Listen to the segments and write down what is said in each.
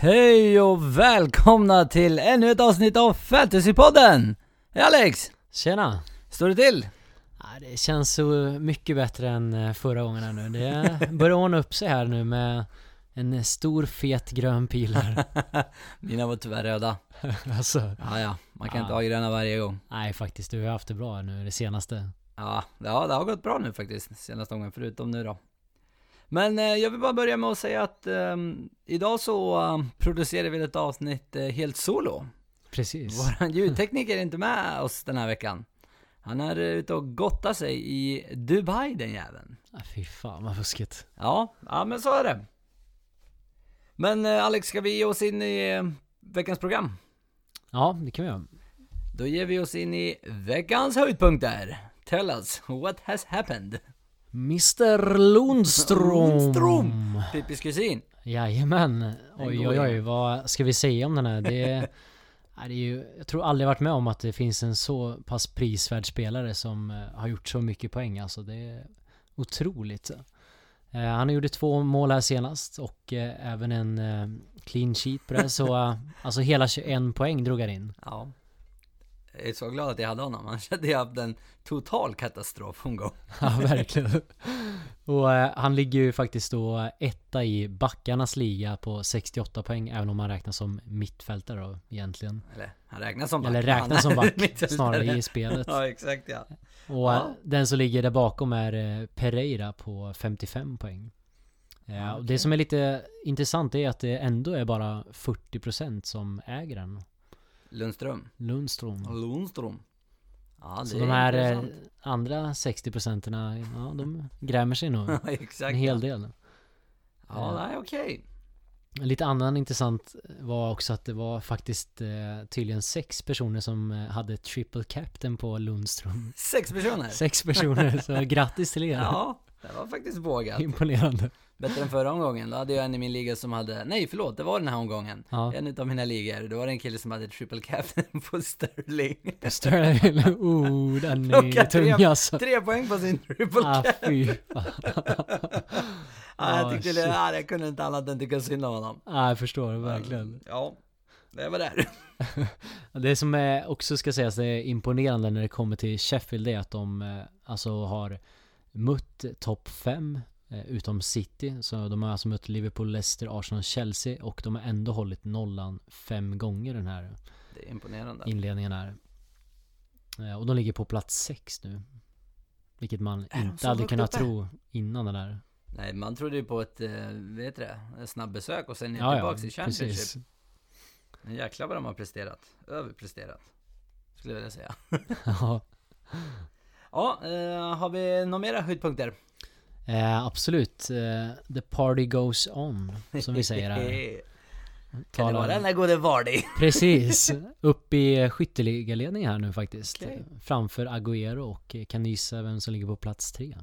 Hej och välkomna till ännu ett avsnitt av Fantasypodden! Hej Alex! Tjena! Står det till? Det känns så mycket bättre än eh, förra gången här nu. Det börjar ordna upp sig här nu med en stor fet grön pil här. Mina var tyvärr röda. alltså, Ja, ja. Man kan Ja. inte ha gröna varje gång. nej faktiskt, du har haft det bra nu det senaste. Ja, ja, det har gått bra nu faktiskt, senaste gången, förutom nu då. Men eh, jag vill bara börja med att säga att ehm, idag så eh, producerar vi ett avsnitt eh, helt solo. Precis. Våran ljudtekniker är inte med oss den här veckan. Han är eh, ute och gottar sig i Dubai den jäveln. Ah, fy fan vad fuskigt. Ja, ja men så är det. Men Alex, ska vi ge oss in i veckans program? Ja, det kan vi göra. Då ger vi oss in i veckans höjdpunkter. Tell us, what has happened? Mr Lundström! Lundström. Pippis kusin. Jajamän! Oj oj oj, vad ska vi säga om den här? Det det är ju, jag tror aldrig varit med om att det finns en så pass prisvärd spelare som eh, har gjort så mycket poäng alltså. Det är otroligt. Eh, han gjorde två mål här senast och eh, även en clean sheet på det. Så alltså hela 21 poäng drog han in. Ja. Jag är så glad att jag hade honom, annars hade jag haft en total katastrofomgång. Ja, verkligen. Och eh, han ligger ju faktiskt då etta i backarnas liga på 68 poäng, även om han räknas som mittfältare då egentligen. Eller, han räknas som back. Eller räknas som back snarare i spelet. Ja, exakt ja. Och Ja. eh, den som ligger där bakom är eh, Pereira på 55 poäng. Ja, Ja, och okej. Det som är lite intressant är att det ändå är bara 40% som äger den. Lundström. Lundström. Lundström. Ja, Så de här eh, intressant. andra 60 procenten, ja de grämer sig nog en hel del. Ja, nej okej. Lite annan intressant var också att det var faktiskt eh, tydligen sex personer som eh, hade triple captain på Lundström. Sex personer. Sex personer, så grattis till er! Ja, det var faktiskt vågat. Imponerande. Bättre än förra omgången. Då hade jag en i min liga som hade, nej förlåt, det var den här omgången. Ja. En utav mina ligor, då var det en kille som hade triple captain på Sterling. Sterling, oh den är tung tre- alltså. Tre poäng på sin triple Ah captain. Ja, jag Ah, tyckte det, ja, jag kunde inte annat än tycka synd om honom. Ah, jag förstår det verkligen. Ja, det var där. Det som är också ska sägas det är imponerande när det kommer till Sheffield det är att de eh, alltså har mött topp 5 utom City. Så de har alltså mött Liverpool, Leicester, Arsenal, Chelsea och de har ändå hållit nollan fem gånger den här Det är imponerande. inledningen här. Eh, Och de ligger på plats 6 nu. Vilket man inte hade kunnat uppe? tro innan den där. Nej, man trodde ju på ett, eh, vet du det, snabbbesök och sen är Ja, ja, tillbaks i Championship. precis. Men jäklar vad de har presterat. Överpresterat. Skulle jag vilja säga. Ja, Ja, eh, har vi några mera höjdpunkter? Eh, absolut. Eh, the party goes on, som vi säger här. kan det vara den där gode Vardy? Precis, upp i skytteligaledning här nu faktiskt. Okej. Framför Agüero och kan gissa vem som ligger på plats tre?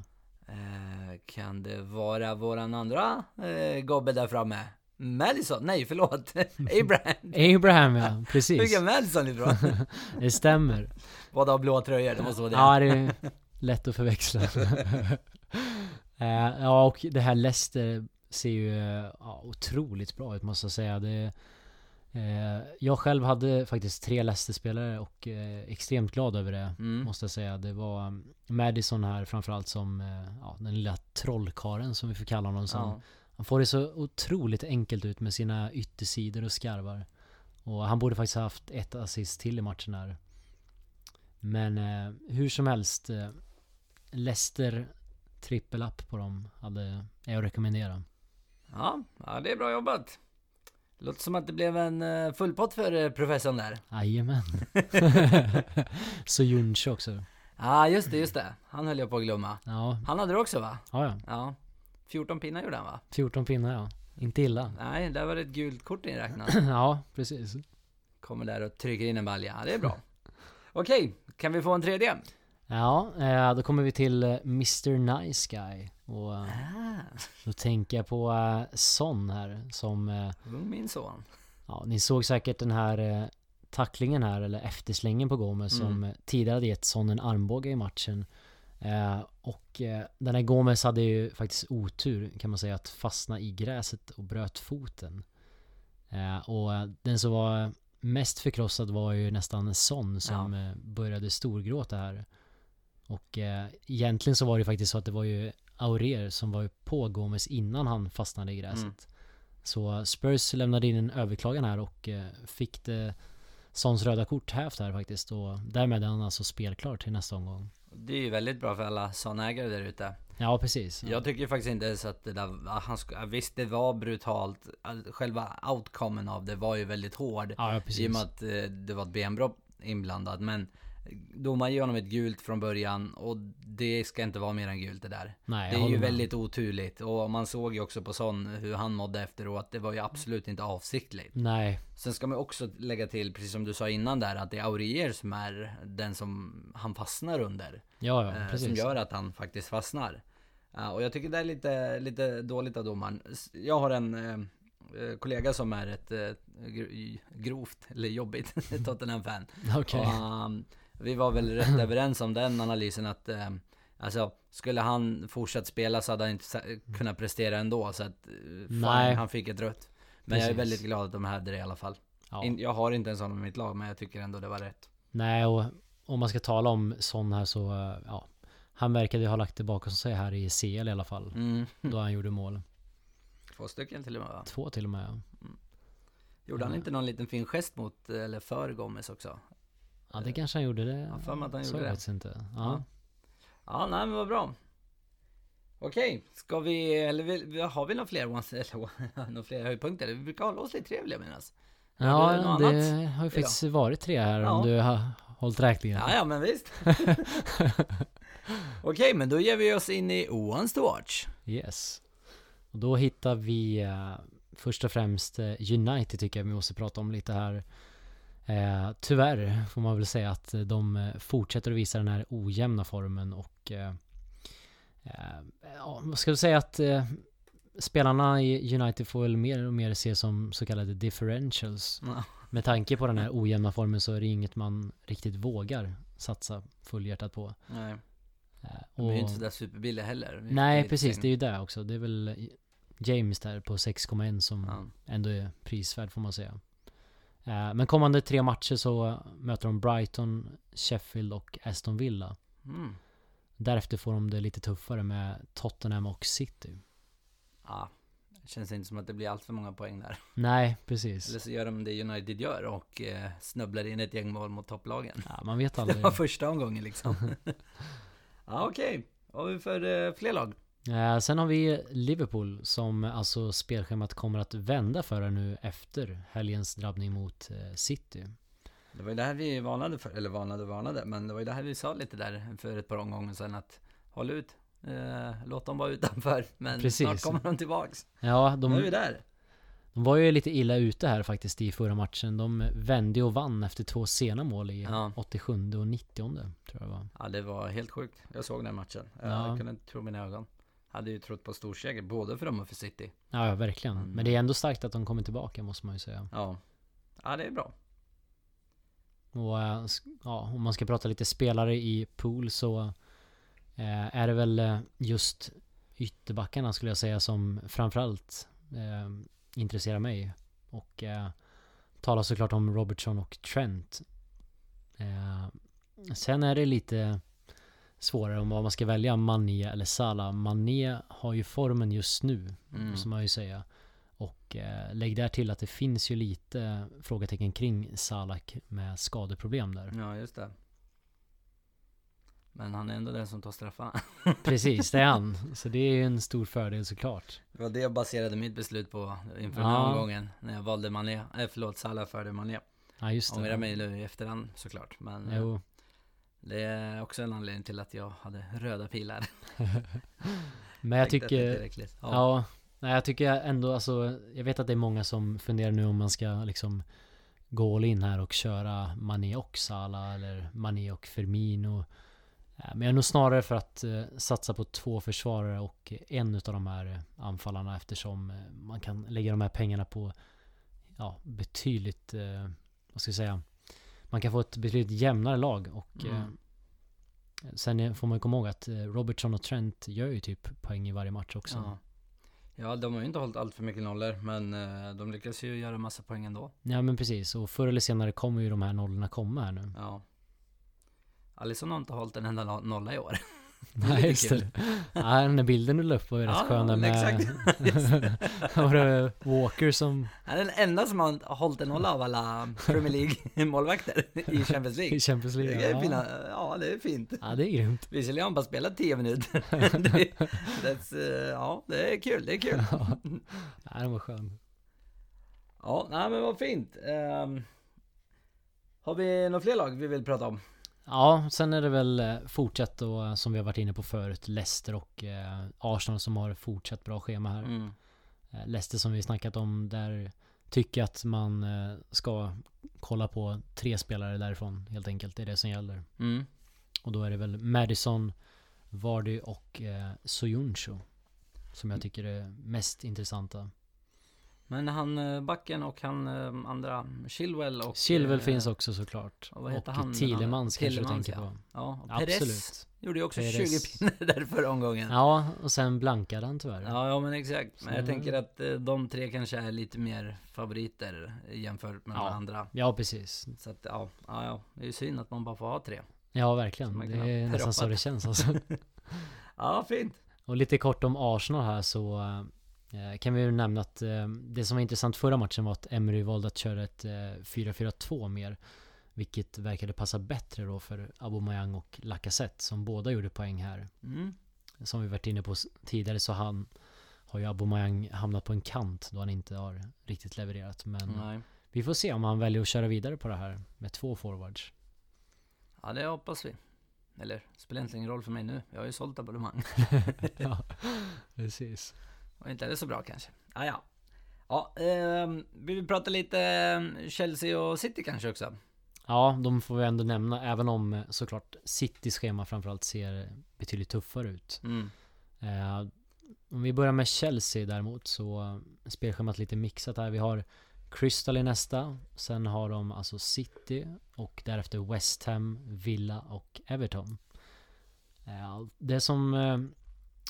Eh, kan det vara våran andra eh, gobbe där framme? Madison? Nej, förlåt. Abraham. Abraham ja, precis. är Madison ifrån? Det stämmer. Båda har blåa tröjor, det måste vara det. Ja, det är lätt att förväxla. Eh, Ja, och det här Leicester ser ju ja, otroligt bra ut måste jag säga. Det, eh, jag själv hade faktiskt tre Leicester-spelare och eh, extremt glad över det. Mm. Måste jag säga. Det var um, Madison här framförallt som eh, ja, den lilla trollkaren som vi får kalla honom som. Ja. Han får det så otroligt enkelt ut med sina yttersidor och skarvar. Och han borde faktiskt ha haft ett assist till i matchen här. Men eh, hur som helst. Eh, Leicester trippel-up på dem hade jag att rekommendera. Ja, ja, det är bra jobbat. Låter som att det blev en eh, full pott för eh, professorn där. Jajamän. så Junche också. Ja, just det, just det. Han höll jag på att glömma. Ja, Han hade det också va? ja, ja. Ja. 14 pinnar gjorde han va? 14 pinnar ja. Inte illa. Nej, där var det ett gult kort inräknat. ja, precis. Kommer där och trycker in en balja. Ja, det är bra. Okej, kan vi få en tredje? Ja, eh, då kommer vi till eh, Mr Nice Guy. Och eh, Ah, då tänker jag på Son här som ung min son. Ja, ni såg säkert den här tacklingen här, eller efterslängen på Gomez Mm. som tidigare hade gett Son en armbåge i matchen. Och den här Gomez hade ju faktiskt otur kan man säga att fastna i gräset och bröt foten. Och den som var mest förkrossad var ju nästan Son som Ja. började storgråta här. Och eh, egentligen så var det faktiskt så att det var ju Aurier som var på Gomes innan han fastnade i gräset. Mm. Så Spurs lämnade in en överklagan här och eh, fick det Sons röda kort hävt här faktiskt och därmed är han alltså spelklar till nästa omgång. Det är ju väldigt bra för alla Son-ägare där ute. Ja precis. Jag tycker faktiskt inte så att det där, han ska, visst det var brutalt, själva outcomen av det var ju väldigt hård. ja, ja I och precis. med att eh, det var ett benbrott inblandad. Men domaren ger honom ett gult från början och det ska inte vara mer än gult det där. Nej, Det är ju med. väldigt oturligt och man såg ju också på sån hur han mådde efteråt. Det var ju absolut inte avsiktligt. Nej, Sen ska man också lägga till, precis som du sa innan där, att det är Aurier som är den som han fastnar under. ja ja eh, precis. som gör att han faktiskt fastnar. Ja, och jag tycker det är lite, lite dåligt av domaren. Jag har en eh, eh, kollega som är ett eh, gr- grovt, eller jobbigt Tottenham-fan. Okej. Och, um, vi var väl rätt överens om den analysen att um, Alltså, skulle han fortsatt spela så hade han inte kunnat prestera ändå så att uh, fan, Nej. han fick ett rött. Men jag är Precis. väldigt glad att de hade det i alla fall. Ja. In, jag har inte en sån i mitt lag men jag tycker ändå det var rätt. Nej, och om man ska tala om sån här så, eh, ja. Han verkade ju ha lagt bakom sig här i CL i alla fall. Mm. Då han gjorde mål. Två stycken till och med va? Två till och med. ja. Gjorde han Ja. inte någon liten fin gest mot, eh, eller för Gomez också? Ja, det kanske han gjorde. Det Ja, för mig att han gjorde det. inte. Ja. Ja. Nej men vad bra. Okej, ska vi, eller har vi några fler ones, eller några fler höjdpunkter? Vi brukar hålla oss lite trevliga du Ja, det annat har ju faktiskt varit tre här Ja. om du har hållit räkningen. Ja, ja men visst. Okej, men då ger vi oss in i Ones to watch. Yes. Och då hittar vi eh, först och främst eh, United tycker jag vi måste prata om lite här. Eh, tyvärr får man väl säga att de eh, fortsätter att visa den här ojämna formen och eh, eh, ja, ska du säga att eh, spelarna i United får väl mer och mer se som så kallade differentials. Ja. Med tanke på den här ojämna formen så är det inget man riktigt vågar satsa fullhjärtat på. Nej, Eh, de är ju och- inte sådär superbilliga heller. Nej precis, det är ju det också. Det är väl James där på 6,1 som Ja. ändå är prisvärd får man säga. Eh, Men kommande tre matcher så möter de Brighton, Sheffield och Aston Villa. Mm. Därefter får de det lite tuffare med Tottenham och City. ja, det känns inte som att det blir allt för många poäng där. Nej, precis. Eller så gör de det United gör och eh, snubblar in ett gäng mål mot topplagen. Ja, man vet Det aldrig. var första omgången liksom. ja, okej. Vad har vi för eh, fler lag? Eh, Sen har vi Liverpool som alltså spelschemat kommer att vända för er nu efter helgens drabbning mot eh, City. Det var ju det här vi varnade för, eller varnade och varnade, men det var ju det här vi sa lite där för ett par omgångar sedan att håll ut, eh, låt dem vara utanför, men Precis. snart kommer de tillbaks. Ja, De... Nu är vi där. de var ju lite illa ute här faktiskt i förra matchen. De vände och vann efter två sena mål i Ja. 87 och 90 tror jag det var. Ja, det var helt sjukt. Jag såg den matchen. Ja. Jag kunde inte tro mina ögon. Hade ju trott på storseger, både för dem och för City. Ja, ja verkligen. Mm. Men det är ändå starkt att de kommer tillbaka måste man ju säga. Ja. Ja, det är bra. Och eh, ja, om man ska prata lite spelare i pool så eh, är det väl eh, just ytterbackarna skulle jag säga som framförallt eh, intresserar mig. Och eh, talar såklart om Robertson och Trent. Eh, sen är det lite svårare om vad man ska välja, Mané eller Salah. Mané har ju formen just nu, Mm. måste man ju säga. Och eh, lägg där till att det finns ju lite frågetecken kring Salah med skadeproblem där. Ja, just det. Men han är ändå den som tar straffarna. Precis, det är han. Så det är ju en stor fördel såklart. Det var det jag baserade mitt beslut på inför den Ja. här omgången. När jag valde Mané, eh, förlåt, Salah före Mané. Ja just det. Ångrar mig nu i efterhand såklart. Men eh, Jo. Det är också en anledning till att jag hade röda pilar. Men jag tycker, ja. Ja. nej, jag tycker ändå alltså, jag vet att det är många som funderar nu om man ska liksom gå all in här och köra Mané och Salah eller Mané och Firmino. Eh, Men jag är nog snarare för att eh, satsa på två försvarare och en utav de här anfallarna eftersom eh, man kan lägga de här pengarna på ja, betydligt, vad ska jag säga, man kan få ett betydligt jämnare lag och eh, Mm. sen är- får man komma ihåg att eh, Robertson och Trent gör ju typ poäng i varje match också. Ja. Ja, de har ju inte hållit allt för mycket nollor, men eh, de lyckas ju göra massa poäng ändå. Ja men precis, och förr eller senare kommer ju de här nollorna komma här nu. Ja. Alisson har inte hållit en enda no- nolla i år. Nej just det. Ja, den där bilden du la upp var ju rätt Ja, skön där med... exakt. var det Walker som Han är den enda som har hållit en nolla av alla Premier League-målvakter i Champions i League. Champions Det League? är Ja. fina, ja, det är fint. ja, det är grymt. Visserligen har han bara spelat 10 minuter. det, that's, eh, ja, det är kul, det är kul. Ja, den var skön. Ja, nej men vad fint. Ehm, har vi några fler lag vi vill prata om? Ja, sen är det väl eh, fortsatt då, som vi har varit inne på förut, Leicester och eh, Arsenal som har fortsatt bra schema här. Mm. Eh, Leicester som vi snackat om, där tycker jag att man eh, ska kolla på tre spelare därifrån helt enkelt. Det är det som gäller. Mm. Och då är det väl Madison, Vardy och eh, Soyuncu. Som jag tycker är mest intressanta. Men han eh, backen och han eh, andra, Chilwell och... Chilwell eh, finns också såklart. och vad heter och han? Tillemans kanske du tänker ja. på. Ja, och Perez Absolut. gjorde ju också Perez. 20 pinnar där förra omgången. Ja, och sen blankade han tyvärr. Ja, ja men exakt. Men jag Så- tänker att eh, de tre kanske är lite mer favoriter jämfört med Ja. de andra. Ja, precis. Så att ja, ja, ja, det är ju synd att man bara får ha tre. Ja, verkligen. Det är nästan så det känns alltså. Ja, fint. Och lite kort om Arsenal här så kan vi nämna att eh, det som var intressant förra matchen var att Emery valde att köra ett eh, 4-4-2 mer. Vilket verkade passa bättre då för Aubameyang och Lacazette som båda gjorde poäng här. Mm. Som vi varit inne på tidigare så han har ju Aubameyang hamnat på en kant då han inte har riktigt levererat. Men Nej. vi får se om han väljer att köra vidare på det här med två forwards. Ja, det hoppas vi. Eller, spelar egentligen ingen roll för mig nu. Jag har ju sålt abonnemang. ja, precis. Och inte är så bra kanske. Ah, ja, ja. ehm, vi vill prata lite eh, Chelsea och City kanske också. Ja, de får vi ändå nämna, även om eh, såklart Citys schema framförallt ser betydligt tuffare ut. Mm. Eh, om vi börjar med Chelsea däremot så eh, spelschemat lite mixat här. Vi har Crystal i nästa, sen har de alltså City och därefter West Ham, Villa och Everton. Eh, det som eh,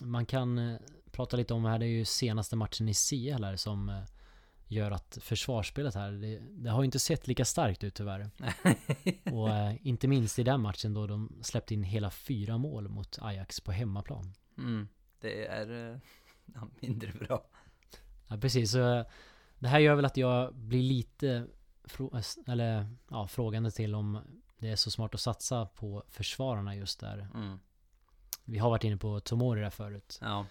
man kan eh, prata lite om här det är ju senaste matchen i CL här som eh, gör att försvarsspelet här, det, det har ju inte sett lika starkt ut tyvärr. Och eh, inte minst i den matchen då de släppte in hela fyra mål mot Ajax på hemmaplan. Mm. Det är eh, ja, mindre bra. Ja precis, så eh, det här gör väl att jag blir lite eller, ja, frågande till om det är så smart att satsa på försvararna just där. Mm. Vi har varit inne på Tomori där förut. Ja,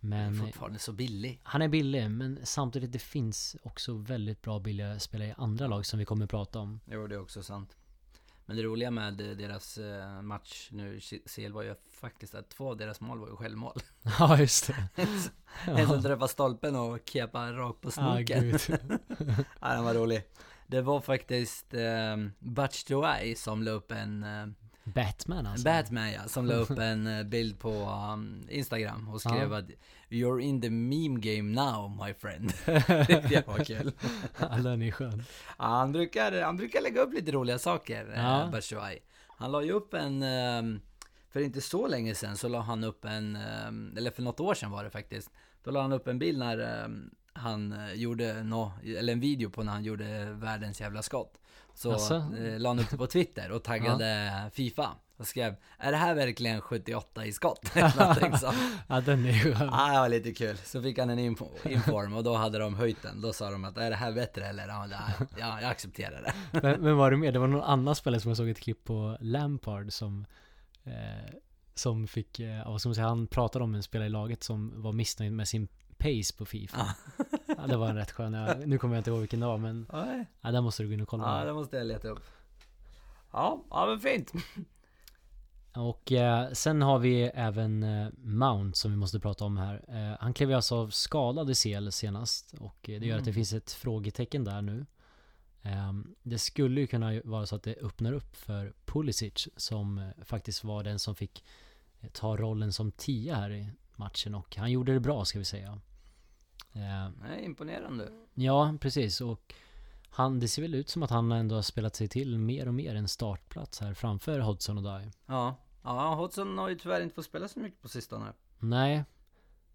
men är fortfarande så billig. han är billig, men samtidigt det finns också väldigt bra billiga spelare i andra lag som vi kommer att prata om. Jo, det är också sant. Men det roliga med deras eh, match nu CL var ju faktiskt att två av deras mål var ju självmål. Ja just det. En som träffade stolpen och kepade rakt på snoken. gud. Ja, den var rolig. Det var faktiskt eh, Butch Joy som la upp en eh, Batman alltså. Batman ja, som la upp en eh, bild på um, Instagram och skrev Ja. att You're in the meme game now my friend. det var kul. ja, den är skön. Ja, han, brukar, han brukar lägga upp lite roliga saker, Ja. eh, Joy. Han la ju upp en, eh, för inte så länge sedan så la han upp en, eh, eller för något år sedan var det faktiskt. Då la han upp en bild när eh, han eh, gjorde nå, eller en video på när han gjorde världens jävla skott. Så Asså? eh, la han upp det på Twitter och taggade Fifa. Och skrev, är det här verkligen 78 i skott? Ja den är skön. Ja, det var lite kul. Så fick han en info, inform och då hade de höjt den. Då sa de att, är det här bättre eller? Ja, ja jag accepterar det. Men, men var det mer? Det var någon annan spelare som jag såg ett klipp på Lampard som eh, Som fick, eh, vad ska man säga, han pratade om en spelare i laget som var missnöjd med sin pace på Fifa. Ja, det var en rätt skön, ja, nu kommer jag inte ihåg vilken dag men Nej. ja, där måste du gå in och kolla. Ja, det måste jag leta upp. Ja, ja men fint. Och eh, sen har vi även eh, Mount som vi måste prata om här. Eh, han klev ju alltså av skadad i CL senast och eh, det gör att det Mm. finns ett frågetecken där nu. Eh, det skulle ju kunna vara så att det öppnar upp för Pulisic som eh, faktiskt var den som fick eh, ta rollen som tia här i matchen och han gjorde det bra ska vi säga. Eh, Nej, imponerande. ja, precis och han, det ser väl ut som att han ändå har spelat sig till mer och mer en startplats här framför Hodgson och Dye. Ja. Ja, Hodgson har ju tyvärr inte fått spela så mycket på sistone. Nej.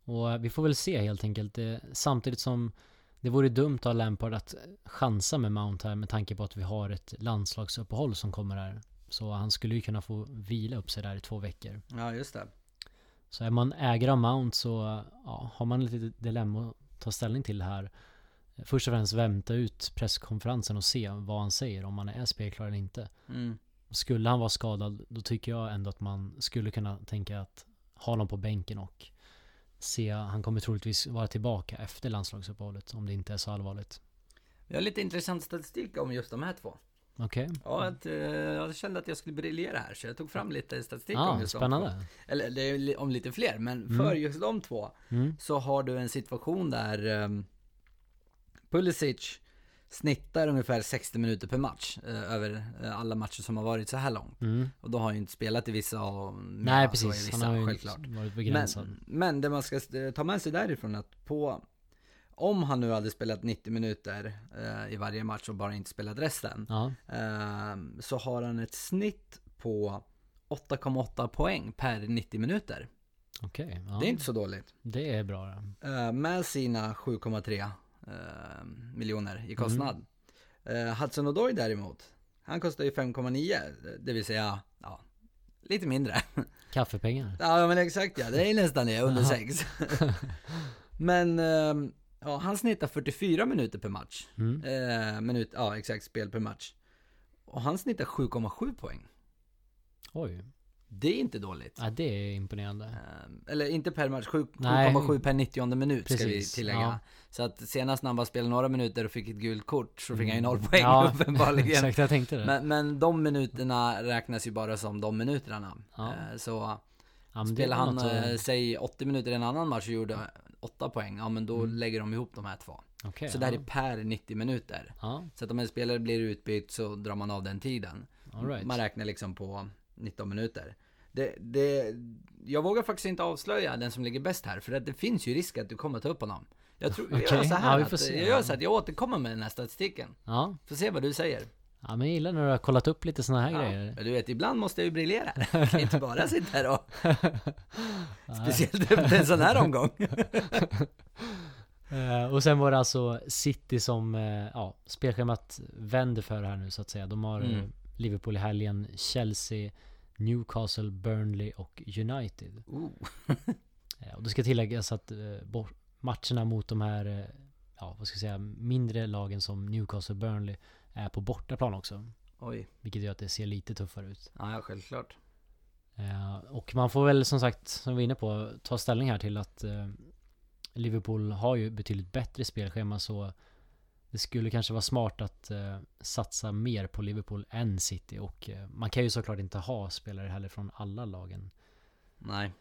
Och vi får väl se helt enkelt. Det, samtidigt som det vore dumt av Lampard att chansa med Mount här med tanke på att vi har ett landslagsuppehåll som kommer här. Så han skulle ju kunna få vila upp sig där i två veckor. Ja, just det. Så är man ägare av Mount så ja, har man lite dilemma att ta ställning till här. Först och främst vänta ut presskonferensen och se vad han säger, om han är spelklar eller inte. Mm. Skulle han vara skadad, då tycker jag ändå att man skulle kunna tänka att ha honom på bänken och se, han kommer troligtvis vara tillbaka efter landslagsuppehållet om det inte är så allvarligt. Vi har lite intressant statistik om just de här två. Okej. Okay. Ja, att, eh, jag kände att jag skulle briljera här, så jag tog fram lite statistik ah, om just spännande. de två. Eller det är om lite fler, men mm. för just de två mm. så har du en situation där um, Pulisic snittar ungefär 60 minuter per match uh, över uh, alla matcher som har varit så här långt. Mm. Och då har han ju inte spelat i vissa och Nej precis, vissa, han har ju självklart. varit begränsad. Men, men det man ska ta med sig därifrån att på om han nu hade spelat 90 minuter eh, i varje match och bara inte spelat resten. Ja. Eh, så har han ett snitt på 8,8 poäng per 90 minuter. Okej. Okay, ja. Det är inte så dåligt. Det är bra. Eh, med sina 7,3 eh, miljoner i kostnad. Mm. Hudson Odoi däremot, han kostar ju 5,9, det vill säga, ja, lite mindre. Kaffepengar. Ja men exakt ja, det är nästan det, under 6. men ehm, Ja, han snittar 44 minuter per match. Mm. Eh, minut, ja exakt, spel per match. Och han snittar 7,7 poäng. Oj. Det är inte dåligt. Ja, det är imponerande. Eh, eller inte per match, 7,7 per 90 minut Precis. ska vi tillägga. Ja. Så att senast när han bara spelade några minuter och fick ett gult kort så fick han ju noll poäng ja, uppenbarligen. exakt, jag tänkte det. Men, men de minuterna räknas ju bara som de minuterna. Ja. Eh, så ja, spelar han, att... säg 80 minuter i en annan match och gjorde 8 poäng, ja men då Mm. lägger de ihop de här två. Okej, Så det här ja. är per 90 minuter. Ja, Så att om en spelare blir utbytt så drar man av den tiden. right. Man räknar liksom på 19 minuter. Det, det, jag vågar faktiskt inte avslöja den som ligger bäst här, för att det finns ju risk att du kommer ta upp honom. Jag tror, jag gör så ja, här, vi att, jag gör så att jag återkommer med den här statistiken. Ja. Får se vad du säger. Ja, men jag gillar när du har kollat upp lite såna här Ja, grejer. du vet, ibland måste jag ju briljera. Jag kan inte bara sitta här och, speciellt efter en sån här omgång. Eh, och sen var det alltså City som, eh, ja, spelschemat vänder för här nu så att säga. De har Mm. eh, Liverpool i helgen, Chelsea, Newcastle, Burnley och United. Eh, och det ska tilläggas att matcherna mot de här, ja vad ska jag säga, mindre lagen som Newcastle och Burnley är på bortaplan också. Oj, Vilket gör att det ser lite tuffare ut. ja, självklart. Eh, och man får väl som sagt, som vi är inne på, ta ställning här till att eh, Liverpool har ju betydligt bättre spelschema så det skulle kanske vara smart att eh, satsa mer på Liverpool än City och man kan ju såklart inte ha spelare heller från alla lagen. Nej.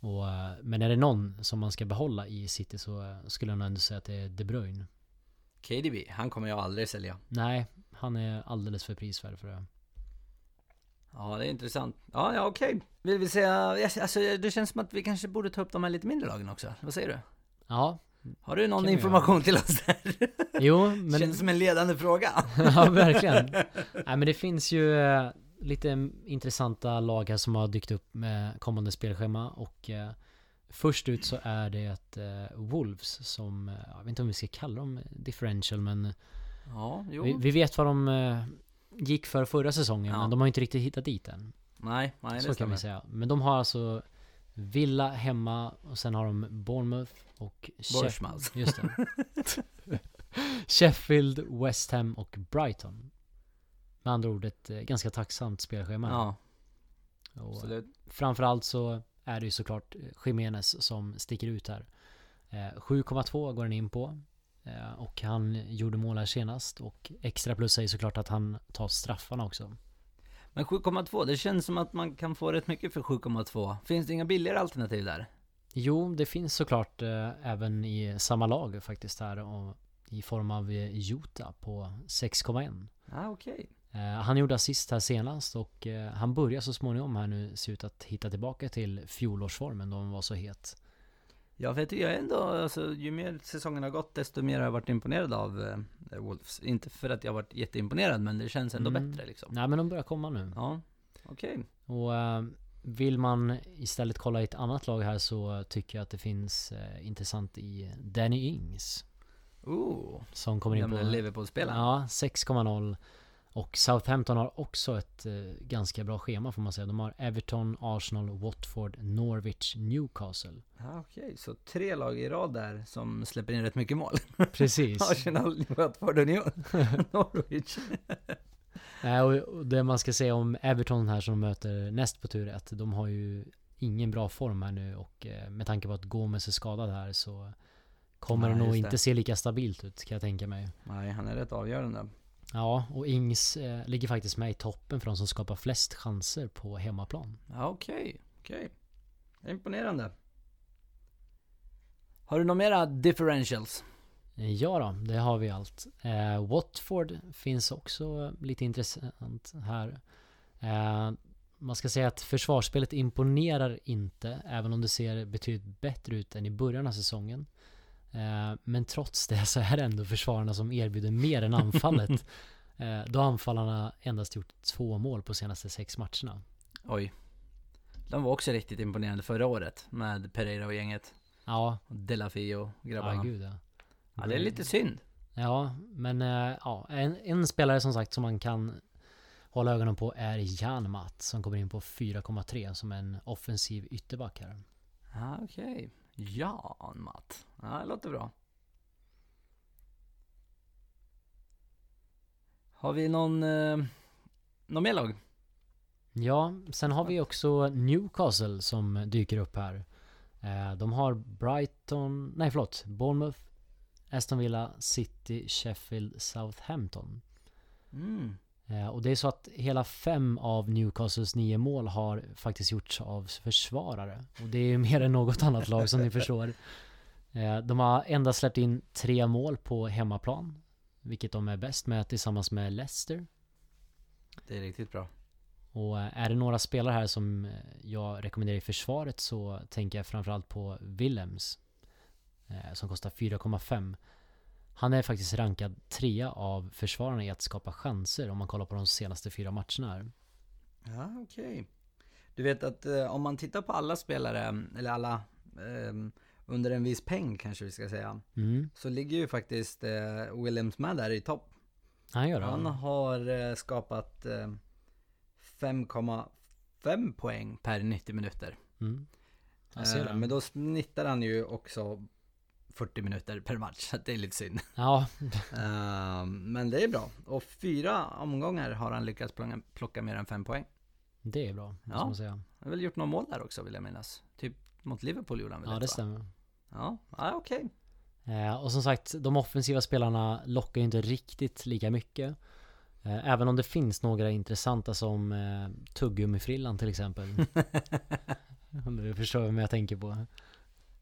Och, men är det någon som man ska behålla i City så skulle jag nog ändå säga att det är De Bruyne. KDB, han kommer jag aldrig sälja. Nej, han är alldeles för prisvärd för det. Ja, det är intressant. Ja, ja okej. Vill vi säga, alltså det känns som att vi kanske borde ta upp de här lite mindre lagen också. Vad säger du? Ja, Har du någon information till oss där? jo men... Känns som en ledande fråga. ja, verkligen. Nej men det finns ju eh, lite intressanta lag här som har dykt upp med kommande spelschema och eh, först ut så är det eh, Wolves som, eh, jag vet inte om vi ska kalla dem differential men Ja, vi, vi vet vad de eh, gick för förra säsongen Ja. men de har inte riktigt hittat dit än. Nej, nej det så kan stämmer. vi säga. Men de har alltså Villa hemma och sen har de Bournemouth och Bournemouth. Just det. Sheffield, West Ham och Brighton. Med andra ord ett ganska tacksamt spelschema. Ja, och absolut. framförallt så är det ju såklart eh, Jimenez som sticker ut här. Eh, 7,2 går den in på. Eh, och han gjorde mål här senast. Och extra plus är ju såklart att han tar straffarna också. Men 7,2, det känns som att man kan få rätt mycket för 7,2. Finns det inga billigare alternativ där? Jo, det finns såklart eh, även i samma lag faktiskt här. Och I form av eh, Jota på 6,1. Ja, ah, okej. Eh, han gjorde assist här senast och eh, han börjar så småningom här nu se ut att hitta tillbaka till fjolårsformen då han var så het. Ja, för jag tycker jag ändå, alltså ju mer säsongen har gått, desto mer har jag varit imponerad av eh, Wolves. Inte för att jag har varit jätteimponerad, men det känns ändå Mm. bättre liksom. Nej men de börjar komma nu. Ja, okej. Och eh, vill man istället kolla i ett annat lag här så tycker jag att det finns eh, intressant i Danny Ings. Ooh, Som kommer in på... Liverpool-spelaren. Ja, 6,0. Och Southampton har också ett eh, ganska bra schema får man säga. De har Everton, Arsenal, Watford, Norwich, Newcastle. Ja, Okej, så tre lag i rad där som släpper in rätt mycket mål. Precis. Arsenal, Watford och Norwich. Nej, och det man ska säga om Everton här som de möter näst på tur är att de har ju ingen bra form här nu och eh, med tanke på att Gomes är skadad här så kommer Ja, det nog just det. inte se lika stabilt ut kan jag tänka mig. Nej, han är rätt avgörande. Ja, och Ings eh, ligger faktiskt med i toppen för de som skapar flest chanser på hemmaplan. Ja, okej, okej. Imponerande. Har du några mera differentials? Eh, Ja då, det har vi allt. Eh, Watford finns också lite intressant här. Eh, man ska säga att försvarsspelet imponerar inte, även om det ser betydligt bättre ut än i början av säsongen. Eh, men trots det så är det ändå försvararna som erbjuder mer än anfallet. eh, då anfallarna endast gjort två mål på senaste sex matcherna. Oj. De var också riktigt imponerande förra året med Pereira och gänget. Ja, Och Delafio och ja grabbarna. gud ja. Ja, det är lite synd. Ja, men eh, ja, en, en spelare som sagt som man kan hålla ögonen på är Janmat som kommer in på 4,3 som en offensiv ytterback här. Okej. Jan Matt. Ja, det låter bra. Har vi någon, eh, någon mer lag? Ja, sen har vi också Newcastle som dyker upp här. Eh, de har Brighton, nej förlåt, Bournemouth, Aston Villa, City, Sheffield, Southampton. Mm. Eh, och det är så att hela fem av Newcastles nio mål har faktiskt gjorts av försvarare. Och det är mer än något annat lag som ni förstår. Eh, de har endast släppt in tre mål på hemmaplan. Vilket de är bäst med tillsammans med Leicester. Det är riktigt bra. Och eh, är det några spelare här som jag rekommenderar i försvaret så tänker jag framförallt på Willems. Som kostar 4,5. Han är faktiskt rankad trea av försvararna i att skapa chanser om man kollar på de senaste fyra matcherna här. Ja, okej. Du vet att eh, om man tittar på alla spelare, eller alla ehm, under en viss peng kanske vi ska säga. Mm. Så ligger ju faktiskt eh, Williams med där i topp. Han gör det. Han har eh, skapat eh, 5,5 poäng per 90 minuter. Mm. Jag ser Eh. Men då snittar han ju också 40 minuter per match, så det är lite synd. Ja, Eh, men det är bra. Och fyra omgångar har han lyckats plocka, plocka mer än 5 poäng. det är bra. Måste Ja. man säga. Han har väl gjort några mål där också vill jag minnas. Typ mot Liverpool gjorde han väl Ja, ett, det va? stämmer. Ja, ja okej. Eh, och som sagt, de offensiva spelarna lockar ju inte riktigt lika mycket. Eh, även om det finns några intressanta som eh, Tuggummifrillan till exempel. Om du förstår vem jag tänker på.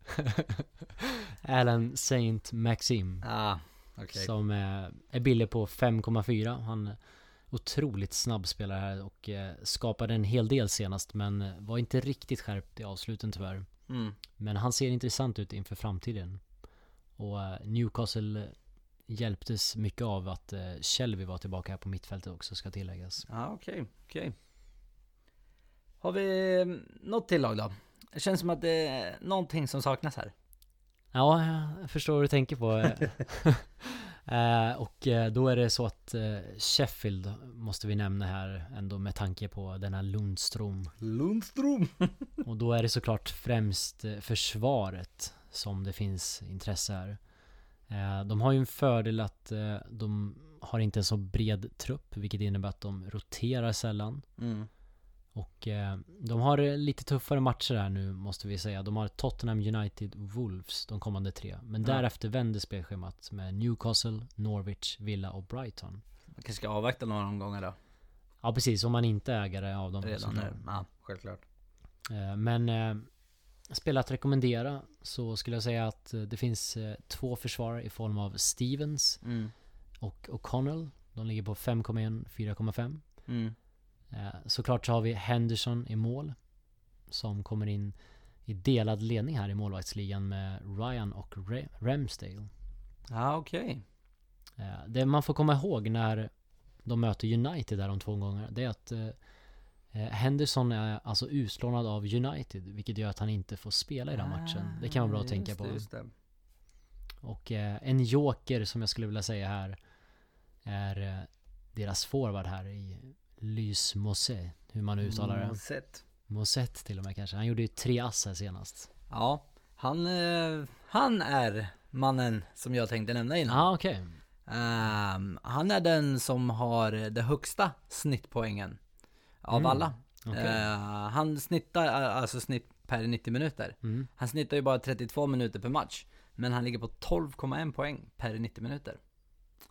Alan Saint Maxim. Ah, okej. Som eh, är billig på 5,4. Han är otroligt snabb spelare här och eh, skapade en hel del senast men eh, var inte riktigt skärpt i avsluten tyvärr. Mm. Men han ser intressant ut inför framtiden. Och eh, Newcastle hjälptes mycket av att Shelby var tillbaka här på mittfältet också ska tilläggas. Ja, okej, okej. Har vi eh, något till lag då? Det känns som att det är någonting som saknas här. Ja, jag förstår vad du tänker på. Eh, och eh, då är det så att eh, Sheffield måste vi nämna här ändå med tanke på denna Lundström. Lundström. Och då är det såklart främst försvaret som det finns intresse här. Eh, De har ju en fördel att de har inte en så bred trupp, vilket innebär att de roterar sällan. Mm. Och eh, de har eh, lite tuffare matcher här nu måste vi säga. De har Tottenham United Wolves de kommande tre. Men Ja. därefter vänder spelschemat med Newcastle, Norwich, Villa och Brighton. Man kanske ska avvakta några omgångar då. Ja precis, om man inte är ägare av dem. Redan nu. Ja, självklart. Eh, Men eh, spel att rekommendera så skulle jag säga att eh, det finns eh, två försvarare i form av Stevens Mm. och O'Connell. De ligger på 5,1, 4,5. Mm. Eh, Såklart så har vi Henderson i mål. Som kommer in i delad ledning här i målvaktsligan med Ryan och Ra- Ramsdale. Ja, okej. Eh, Det man får komma ihåg när de möter United där om två gånger, det är att eh, Henderson är alltså utlånad av United, vilket gör att han inte får spela i den matchen. Det kan vara bra att Ah, tänka på. det, just det. Och en joker som jag skulle vilja säga här är deras forward här i Lys Mosse, hur man nu uttalar det. sett. Moset till och med kanske. Han gjorde ju tre ass här senast. Ja, han, eh, han är mannen som jag tänkte nämna innan. ah, okej. Ehm, han är den som har det högsta snittpoängen av Mm, alla. okej. Eh, han snittar, alltså snitt per 90 minuter. Mm. Han snittar ju bara 32 minuter per match. Men han ligger på 12,1 poäng per 90 minuter.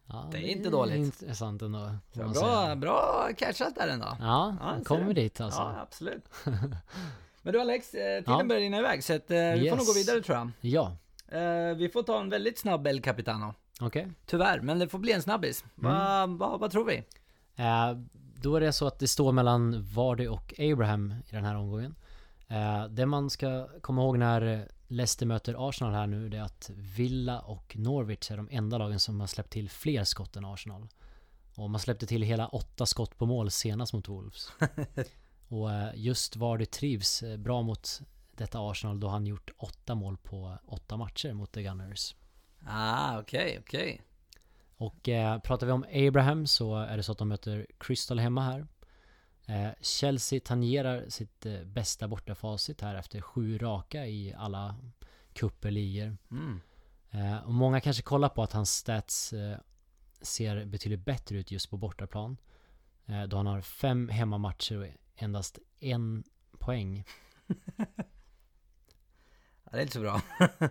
Ja, Det är inte dåligt. intressant ändå. bra, bra catchat där ändå. Ja, Ja, kommer dit alltså. Ja, absolut. Men du Alex, eh, tiden Ja. börjar rinna iväg så att, eh, vi får Yes. nog gå vidare tror jag. Ja, Eh, vi får ta en väldigt snabb El Capitano. okej. Tyvärr, men det får bli en snabbis. Mm. Vad va, vad tror vi? Eh, då är det så att det står mellan Vardy och Abraham i den här omgången. Eh, det man ska komma ihåg när Leicester möter Arsenal här nu det är att Villa och Norwich är de enda lagen som har släppt till fler skott än Arsenal. Och man släppte till hela åtta skott på mål senast mot Wolves. och eh, just Vardy trivs eh, bra mot detta Arsenal då han gjort åtta mål på åtta matcher mot The Gunners. Ah, okej, okej. Och eh, pratar vi om Abraham så är det så att de möter Crystal hemma här. Eh, Chelsea tangerar sitt eh, bästa bortafacit här efter sju raka i alla cuper, ligor. Mm. Eh, och många kanske kollar på att hans stats ser betydligt bättre ut just på bortaplan. Då han har fem hemmamatcher och endast en poäng. Ja, det är inte så bra.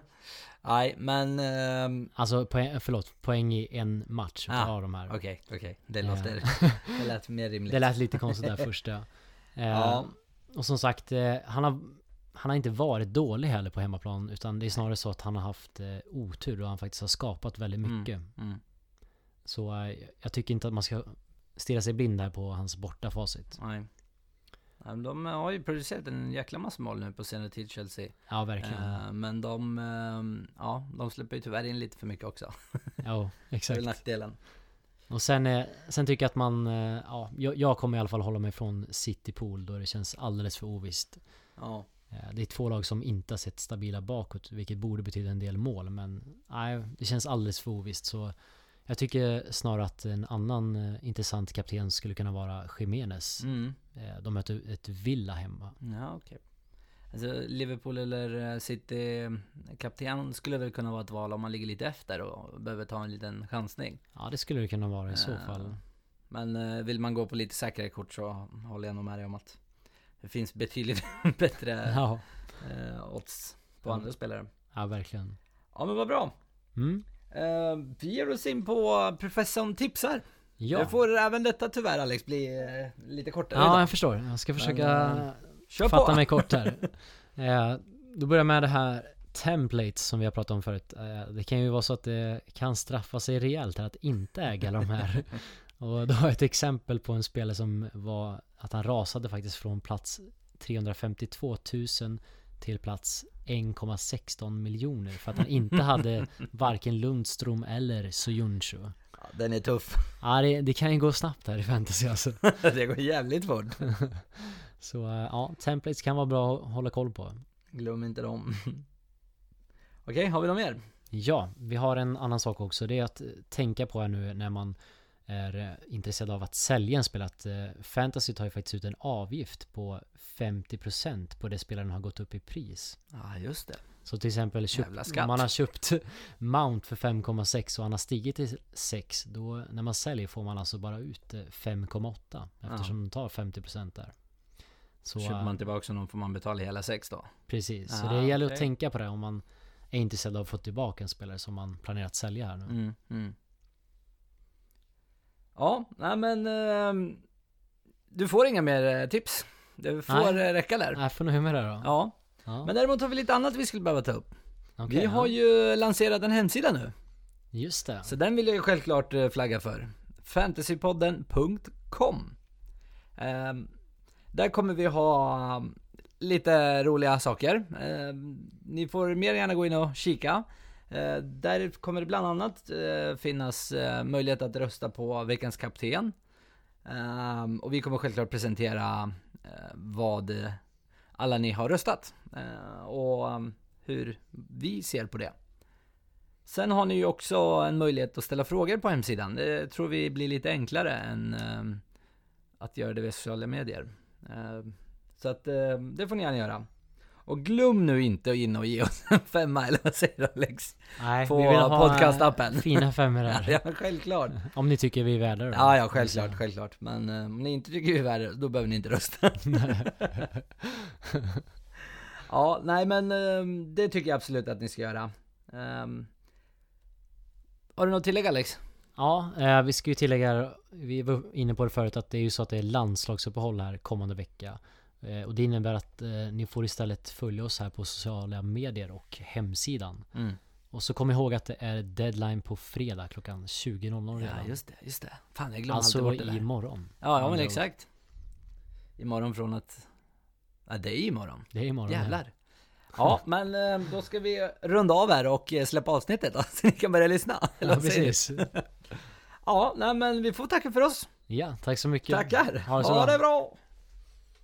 Nej, men... ehm, Alltså poäng, förlåt, poäng i en match Ah, av de här. Okej, okej. Det Eh, låter... det lät mer rimligt. Det lät lite konstigt där först ja. Eh, Ja. Och som sagt, eh, han har, han har inte varit dålig heller på hemmaplan. Utan det är snarare så att han har haft otur och han faktiskt har skapat väldigt Mm, mycket. Mm. Så eh, jag tycker inte att man ska stirra sig blind här på hans bortafacit. Nej. Ja, men De har ju producerat en jäkla massa mål nu på senare tid, Chelsea. Ja, verkligen. Eh, men de, ehm, ja, de släpper ju tyvärr in lite för mycket också. Ja, Det är exakt. nackdelen. Och sen, eh, sen tycker jag att man, eh, ja, jag, kommer i alla fall hålla mig från City Pool då det känns alldeles för ovisst. Ja. Eh, Det är två lag som inte har sett stabila bakåt, vilket borde betyda en del mål. Men nej, det känns alldeles för ovisst. Så jag tycker snarare att en annan eh, intressant kapten skulle kunna vara Jiménez. Mm. Eh, De möter ett Villa hemma. Ja, okej. Alltså Liverpool eller eh, City kapten skulle väl kunna vara ett val om man ligger lite efter och behöver ta en liten chansning. Ja, det skulle det kunna vara i så Eh, fall. Men eh, vill man gå på lite säkrare kort så håller jag nog med dig om att det finns betydligt bättre Ja, eh, odds på andra spelare. ja verkligen. Ja men vad bra. Mm. Eh, vi ger oss in på professorn tipsar. Ja. Det får även detta tyvärr Alex bli eh, lite kortare ja, idag. jag förstår. Jag ska försöka Men, Kör fatta på! mig kort här. eh, då börjar jag med det här templates som vi har pratat om förut. Eh, det kan ju vara så att det kan straffa sig rejält här att inte äga de här. Och då har jag ett exempel på en spelare som var att han rasade faktiskt från plats 352 000 till plats 1,16 miljoner för att han inte hade varken Lundström eller Soyuncu. Ja, den är tuff. Ja, det, det kan ju gå snabbt här i fantasy alltså. det går jävligt fort. Så eh, ja, templates kan vara bra att hålla koll på. Glöm inte dem. Okej, har vi något mer? Ja, vi har en annan sak också. Det är att tänka på här nu när man är eh, intresserad av att sälja en spel. Att eh, Fantasy tar ju faktiskt ut en avgift på 50% på det spelaren har gått upp i pris. Ja, just det. Så till exempel köpt, om man har köpt Mount för 5,6 och han har stigit till 6. Då när man säljer får man alltså bara ut eh, 5,8 eftersom de tar 50% där. Så Köper eh, man tillbaka honom får man betala hela sex då. precis, så Ah, det gäller okej. att tänka på det om man är intresserad av att få tillbaka en spelare som man planerar att sälja här nu. Mm, mm. Ja, nej men... ehm, du får inga mer eh, tips. Det får Nej. eh, räcka där. Jag får nöja mig där då. Ja, Ja, men däremot har vi lite annat vi skulle behöva ta upp. okej, vi har ja. ju lanserat en hemsida nu. Just det. Så den vill jag ju självklart eh, flagga för. Fantasypodden.com Ehm, Där kommer vi ha um, lite roliga saker. Ehm, ni får mer gärna gå in och kika. Eh, där kommer det bland annat eh, finnas eh, möjlighet att rösta på veckans kapten. Ehm, och vi kommer självklart presentera vad alla ni har röstat och ehm, hur vi ser på det. Sen har ni ju också en möjlighet att ställa frågor på hemsidan. Det tror vi blir lite enklare än ehm, att göra det via sociala medier. Så att det får ni gärna göra. Och glöm nu inte att in och ge oss en femma, eller vad säger du Alex? Nej, På vi vill ha podcastappen. fina femmor där. Ja, självklart. Om ni tycker vi är värda det. Ja, ja, självklart, självklart. Men eh, om ni inte tycker vi är värre, då behöver ni inte rösta. ja, nej men eh, det tycker jag absolut att ni ska göra. Um, har du något tillägg Alex? Ja, eh, vi ska ju tillägga, vi var inne på det förut, att det är ju så att det är landslagsuppehåll här kommande vecka. Eh, och det innebär att eh, ni får istället följa oss här på sociala medier och hemsidan. Mm. Och så kom ihåg att det är deadline på fredag klockan 20.00 Ja, redan. just det, just det. Fan, jag glömmer alltså alltid bort det där. imorgon. Ja, ja men exakt. Imorgon från att... Ja, det är imorgon. Det är imorgon. ja. Jävlar. Ja, men eh, då ska vi runda av här och släppa avsnittet då, så ni kan börja lyssna. Ja, precis. Ja, nej men vi får tacka för oss. Ja, tack så mycket. Tackar. Ha det så ha bra. det bra.